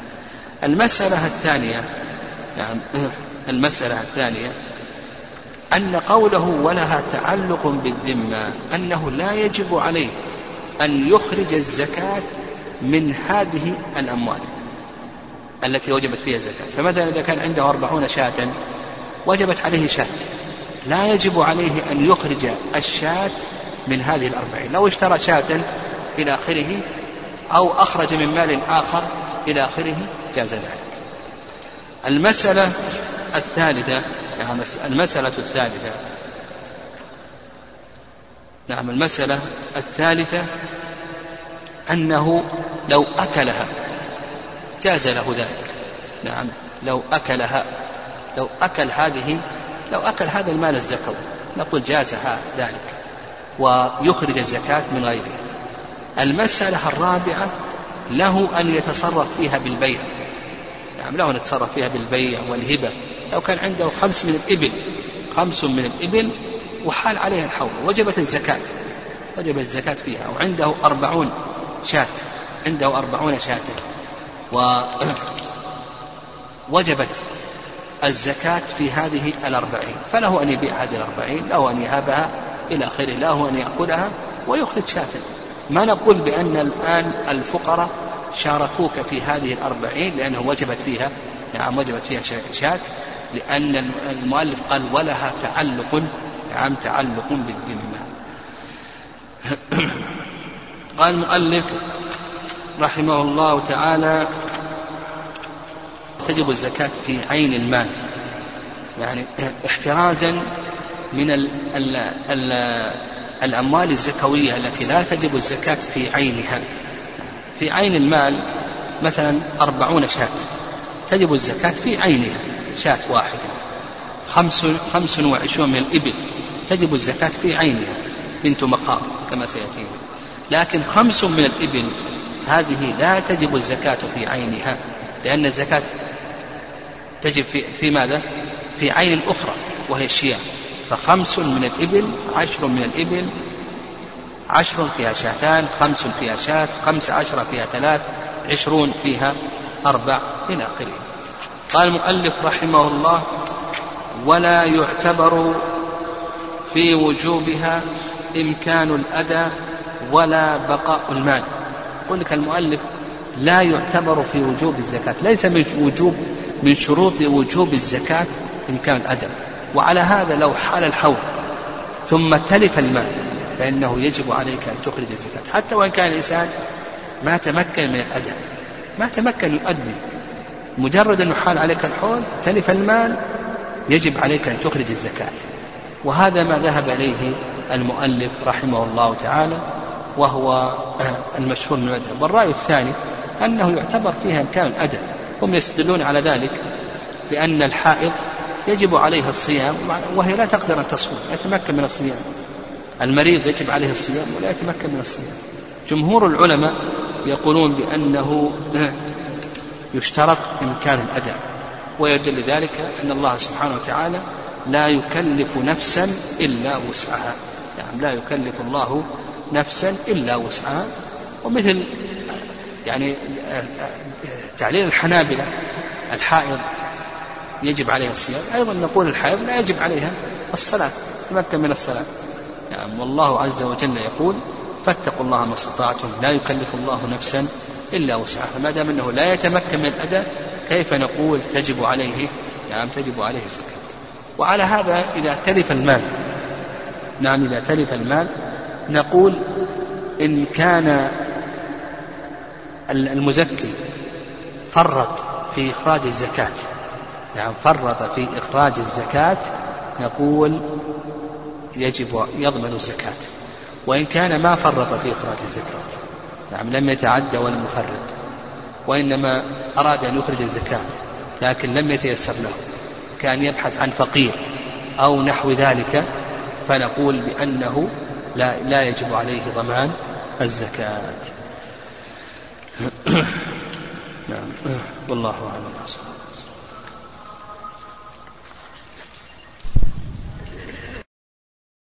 المسألة الثانية يعني المسألة الثانية أن قوله ولها تعلق بالذمة أنه لا يجب عليه أن يخرج الزكاة من هذه الأموال التي وجبت فيها الزكاة. فمثلا إذا كان عنده أربعون شاة وجبت عليه شاة. لا يجب عليه أن يخرج الشاة من هذه الأربعين. لو اشترى شاة إلى آخره أو أخرج من مال آخر إلى آخره جاز ذلك. المسألة الثالثة نعم المسألة الثالثة. نعم المسألة الثالثة أنه لو أكلها جاز له ذلك. نعم لو أكلها لو أكل هذه لو أكل هذا المال الزكوي نقول جازها ذلك ويخرج الزكاة من غيره. المسألة الرابعة له أن يتصرف فيها بالبيع. نعم له أن يتصرف فيها بالبيع والهبة. لو كان عنده خمس من الإبل خمس من الإبل وحال عليها الحول وجبت الزكاة وجبت الزكاة فيها وعنده أربعون شاة عنده أربعون شاة ووجبت الزكاة في هذه الأربعين فله أن يبيع هذه الأربعين له أن يهابها إلى آخره له أن يأكلها ويخرج شاة. ما نقول بأن الآن الفقراء شاركوك في هذه الأربعين لأنه وجبت فيها نعم وجبت فيها شاة لأن المؤلف قال ولها تعلق نعم تعلق بالذمة قال المؤلف رحمه الله تعالى تجب الزكاة في عين المال. يعني احترازا من ال ال ال الأموال الزكوية التي لا تجب الزكاة في عينها. في عين المال مثلا أربعون شاة تجب الزكاة في عينها. شاة واحدة خمس, خمس وعشرون من الإبل. تجب الزكاة في عينها. بنت مقام كما سيأتينا. لكن خمس من الإبل هذه لا تجب الزكاة في عينها. لأن الزكاة تجب في, في ماذا؟ في عين أخرى وهي الشياة. فخمس من الإبل عشر من الإبل عشر فيها شاتان خمس فيها شات خمس عشر فيها ثلاث عشرون فيها أربع إلى آخره. قال المؤلف رحمه الله ولا يعتبر في وجوبها إمكان الأداء ولا بقاء المال. يقول لك المؤلف لا يعتبر في وجوب الزكاة. ليس من وجوب من شروط وجوب الزكاة إمكان الأداء وعلى هذا لو حال الحول ثم تلف المال فإنه يجب عليك أن تخرج الزكاة. حتى وإن كان الإنسان ما تمكن من الأداء ما تمكن يؤدي مجرد أنه حال عليك الحول تلف المال يجب عليك أن تخرج الزكاة. وهذا ما ذهب إليه المؤلف رحمه الله تعالى وهو المشهور من المذهب والرأي الثاني أنه يعتبر فيها إمكان الأداء هم يستدلون على ذلك بأن الحائض يجب عليها الصيام وهي لا تقدر أن تصوم لا تتمكن من الصيام. المريض يجب عليه الصيام ولا يتمكن من الصيام. جمهور العلماء يقولون بأنه يشترط إمكان الأداء. ويدل ذلك أن الله سبحانه وتعالى لا يكلف نفسا إلا وسعها. يعني لا يكلف الله نفسا إلا وسعها. ومثل يعني تعليل الحنابلة الحائض يجب عليها الصيام. أيضا نقول الحائض لا يجب عليها الصلاة تمكن من الصلاة. يعني والله عز وجل يقول فاتقوا الله ما استطعتم لا يكلف الله نفسا إلا وسعها. ما دام أنه لا يتمكن من الأداء كيف نقول تجب عليه؟ نعم تجب عليه الزكاة. وعلى هذا إذا تلف المال نعم إذا تلف المال نقول إن كان المزكي فرط في إخراج الزكاة نعم فرط في إخراج الزكاة نقول يجب يضمن الزكاة. وإن كان ما فرط في إخراج الزكاة. نعم لم يتعدى ولم يفرط وإنما أراد أن يخرج الزكاة لكن لم يتيسر له كان يبحث عن فقير أو نحو ذلك فنقول بأنه لا, لا يجب عليه ضمان الزكاة. نعم والله أعلم.